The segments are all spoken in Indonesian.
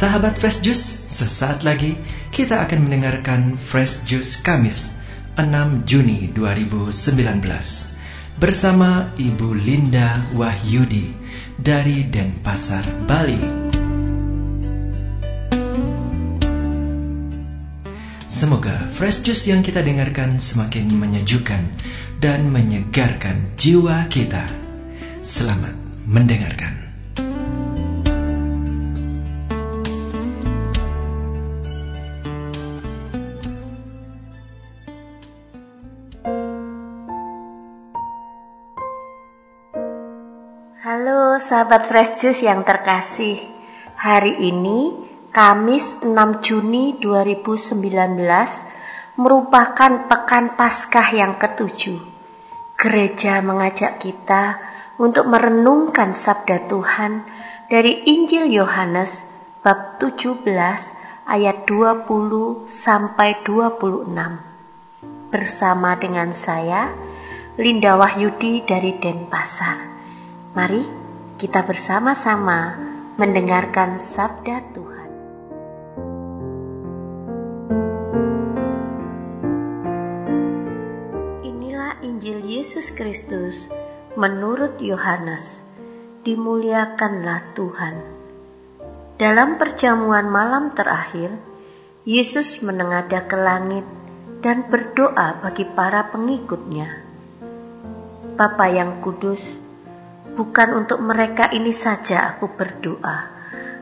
Sahabat Fresh Juice, sesaat lagi kita akan mendengarkan Fresh Juice Kamis 6 Juni 2019 bersama Ibu Linda Wahyudi dari Denpasar, Bali. Semoga Fresh Juice yang kita dengarkan semakin menyejukkan dan menyegarkan jiwa kita. Selamat mendengarkan. Sahabat Fresh Juice yang terkasih. Hari ini Kamis 6 Juni 2019 merupakan pekan Paskah yang ketujuh. Gereja mengajak kita untuk merenungkan sabda Tuhan dari Injil Yohanes bab 17 ayat 20 sampai 26 Bersama dengan saya Linda Wahyudi dari Denpasar. Mari kita bersama-sama mendengarkan sabda Tuhan. Inilah Injil Yesus Kristus menurut Yohanes. Dimuliakanlah Tuhan. Dalam perjamuan malam terakhir, Yesus menengadah ke langit dan berdoa bagi para pengikutnya. Bapa yang kudus, Bukan untuk mereka ini saja aku berdoa,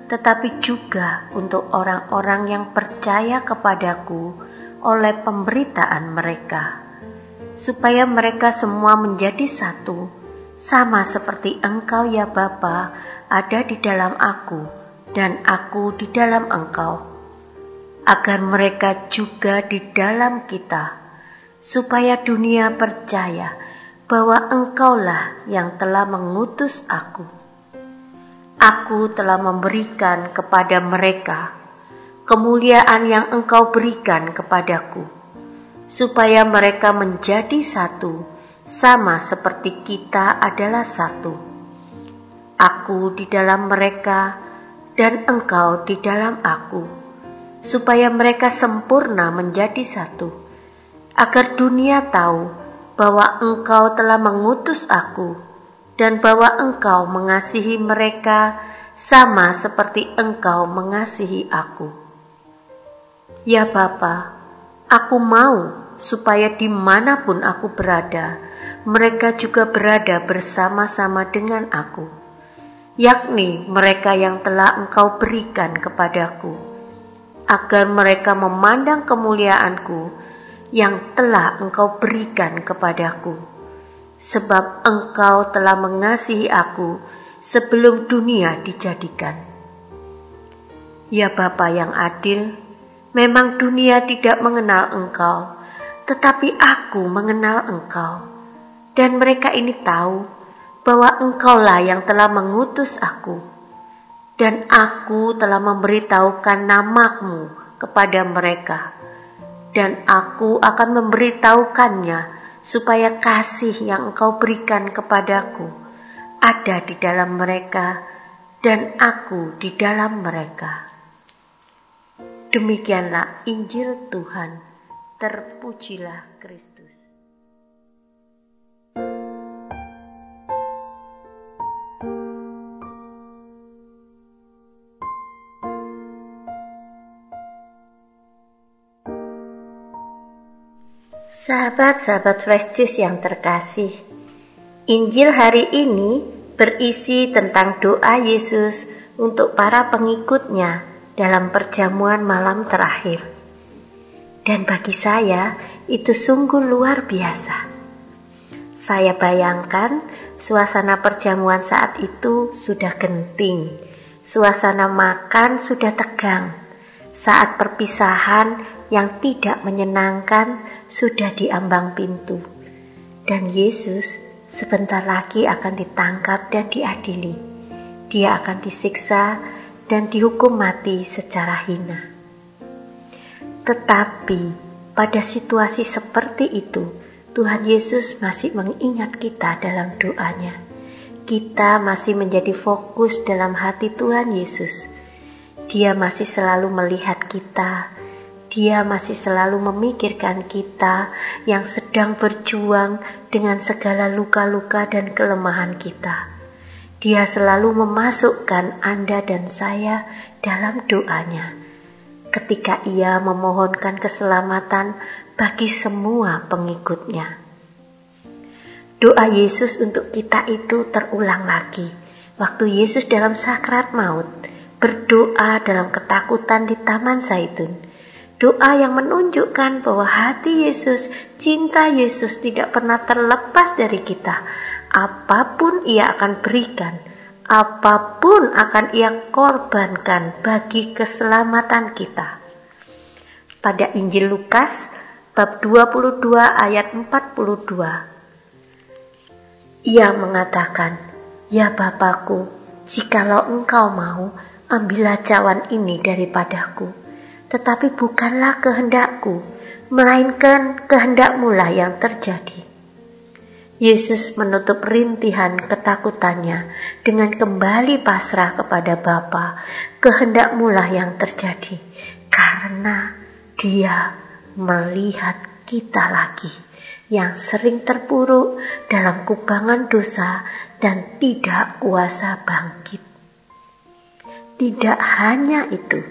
tetapi juga untuk orang-orang yang percaya kepadaku oleh pemberitaan mereka, supaya mereka semua menjadi satu, sama seperti Engkau ya Bapa ada di dalam aku dan aku di dalam Engkau, agar mereka juga di dalam kita, supaya dunia percaya bahwa Engkaulah yang telah mengutus aku. Aku telah memberikan kepada mereka kemuliaan yang Engkau berikan kepadaku, supaya mereka menjadi satu, sama seperti kita adalah satu. Aku di dalam mereka, dan Engkau di dalam aku, supaya mereka sempurna menjadi satu, agar dunia tahu bahwa Engkau telah mengutus aku dan bahwa Engkau mengasihi mereka sama seperti Engkau mengasihi aku. Ya Bapa, aku mau supaya di mana pun aku berada, mereka juga berada bersama-sama dengan aku, yakni mereka yang telah Engkau berikan kepadaku, agar mereka memandang kemuliaanku yang telah Engkau berikan kepadaku, sebab Engkau telah mengasihi aku sebelum dunia dijadikan. Ya Bapa yang adil, memang dunia tidak mengenal Engkau, tetapi aku mengenal Engkau, dan mereka ini tahu bahwa Engkaulah yang telah mengutus aku, dan aku telah memberitahukan namamu kepada mereka dan aku akan memberitahukannya supaya kasih yang engkau berikan kepadaku ada di dalam mereka dan aku di dalam mereka. Demikianlah Injil Tuhan. Terpujilah Kristus. Sahabat-sahabat Fresh Juice yang terkasih, Injil hari ini berisi tentang doa Yesus untuk para pengikutnya dalam perjamuan malam terakhir. Dan bagi saya itu sungguh luar biasa. Saya bayangkan suasana perjamuan saat itu sudah genting, suasana makan sudah tegang, saat perpisahan yang tidak menyenangkan sudah diambang pintu, dan Yesus sebentar lagi akan ditangkap dan diadili. Dia akan disiksa dan dihukum mati secara hina. Tetapi pada situasi seperti itu, Tuhan Yesus masih mengingat kita dalam doanya. Kita masih menjadi fokus dalam hati Tuhan Yesus. Dia masih selalu melihat kita. Dia masih selalu memikirkan kita yang sedang berjuang dengan segala luka-luka dan kelemahan kita. Dia selalu memasukkan Anda dan saya dalam doanya. Ketika ia memohonkan keselamatan bagi semua pengikutnya. Doa Yesus untuk kita itu terulang lagi waktu Yesus dalam sakrat maut berdoa dalam ketakutan di Taman Zaitun. Doa yang menunjukkan bahwa hati Yesus, cinta Yesus tidak pernah terlepas dari kita. Apa pun ia akan berikan, apa pun akan ia korbankan bagi keselamatan kita. Pada Injil Lukas bab 22 ayat 42. Ia mengatakan, "Ya Bapakku, jikalau Engkau mau, ambillah cawan ini daripadaku. Tetapi bukanlah kehendakku, melainkan kehendakmu lah yang terjadi. Yesus menutup rintihan ketakutannya dengan kembali pasrah kepada Bapa. Kehendakmu lah yang terjadi, karena Dia melihat kita lagi yang sering terpuruk dalam kubangan dosa dan tidak kuasa bangkit. Tidak hanya itu,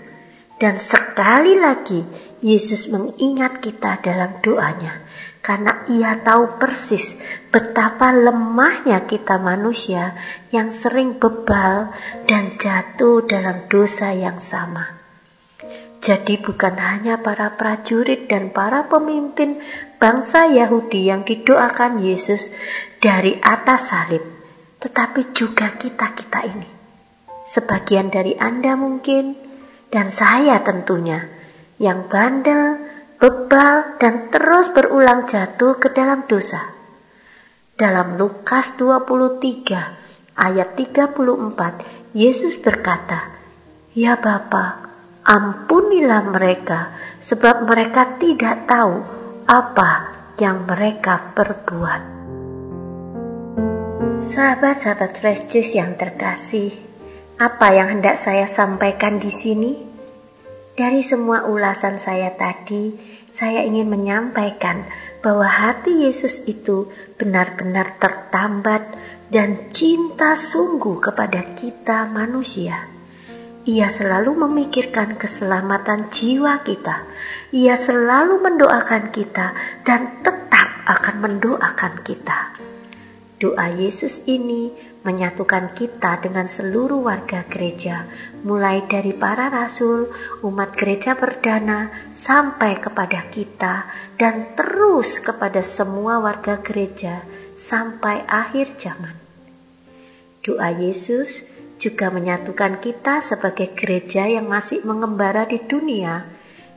dan sekali lagi Yesus mengingat kita dalam doanya, karena Ia tahu persis betapa lemahnya kita manusia yang sering bebal dan jatuh dalam dosa yang sama. Jadi, bukan hanya para prajurit dan para pemimpin bangsa Yahudi yang didoakan Yesus dari atas salib, tetapi juga kita-kita ini Sebagian dari Anda mungkin, dan saya tentunya, yang bandel, bebal, dan terus berulang jatuh ke dalam dosa. Dalam Lukas 23 ayat 34, Yesus berkata, Ya Bapa, ampunilah mereka, sebab mereka tidak tahu apa yang mereka perbuat. Sahabat-sahabat Fresh Juice yang terkasih, apa yang hendak saya sampaikan di sini? Dari semua ulasan saya tadi, saya ingin menyampaikan bahwa hati Yesus itu benar-benar tertambat dan cinta sungguh kepada kita manusia. Ia selalu memikirkan keselamatan jiwa kita. Ia selalu mendoakan kita dan tetap akan mendoakan kita. Doa Yesus ini menyatukan kita dengan seluruh warga gereja, mulai dari para rasul, umat gereja perdana, sampai kepada kita, dan terus kepada semua warga gereja sampai akhir zaman. Doa Yesus juga menyatukan kita sebagai gereja yang masih mengembara di dunia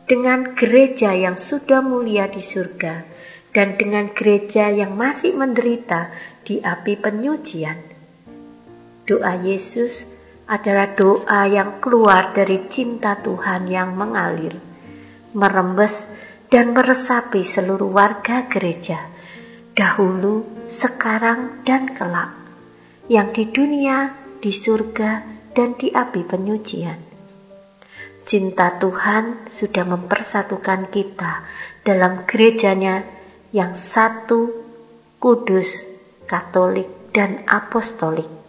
dengan gereja yang sudah mulia di surga dan dengan gereja yang masih menderita di api penyucian. Doa Yesus adalah doa yang keluar dari cinta Tuhan yang mengalir, merembes dan meresapi seluruh warga gereja, dahulu, sekarang, dan kelak, yang di dunia, di surga, dan di api penyucian. Cinta Tuhan sudah mempersatukan kita dalam gerejanya yang satu, kudus, Katolik, dan Apostolik.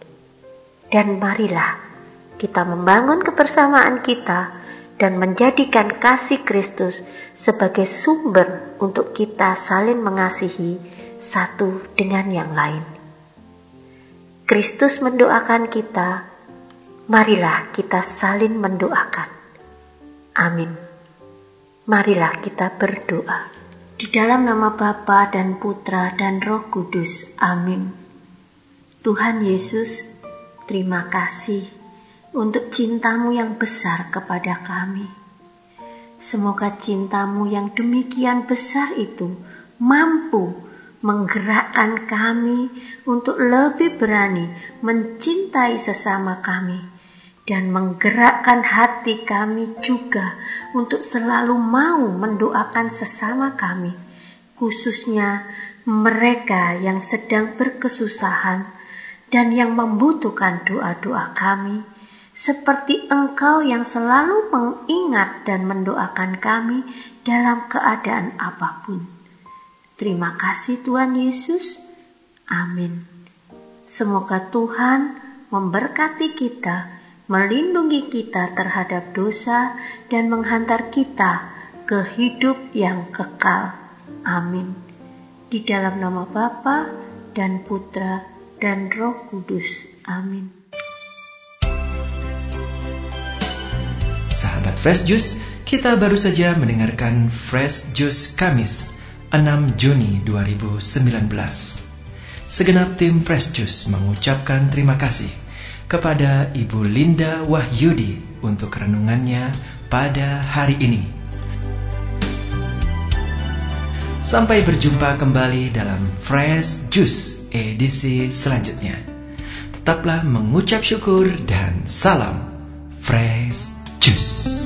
Dan marilah kita membangun kebersamaan kita dan menjadikan kasih Kristus sebagai sumber untuk kita saling mengasihi satu dengan yang lain. Kristus mendoakan kita, marilah kita saling mendoakan. Amin. Marilah kita berdoa. Di dalam nama Bapa dan Putra dan Roh Kudus. Amin. Tuhan Yesus, terima kasih untuk cintamu yang besar kepada kami. Semoga cintamu yang demikian besar itu mampu menggerakkan kami untuk lebih berani mencintai sesama kami dan menggerakkan hati kami juga untuk selalu mau mendoakan sesama kami, khususnya mereka yang sedang berkesusahan dan yang membutuhkan doa-doa kami, seperti Engkau yang selalu mengingat dan mendoakan kami dalam keadaan apa pun. Terima kasih Tuhan Yesus. Amin. Semoga Tuhan memberkati kita, melindungi kita terhadap dosa, dan menghantar kita ke hidup yang kekal. Amin. Di dalam nama Bapa dan Putra dan Roh Kudus. Amin. Sahabat Fresh Juice, kita baru saja mendengarkan Fresh Juice Kamis 6 Juni 2019. Segenap tim Fresh Juice mengucapkan terima kasih kepada Ibu Linda Wahyudi untuk renungannya pada hari ini. Sampai berjumpa kembali dalam Fresh Juice edisi selanjutnya. Tetaplah mengucap syukur dan salam Fresh Juice.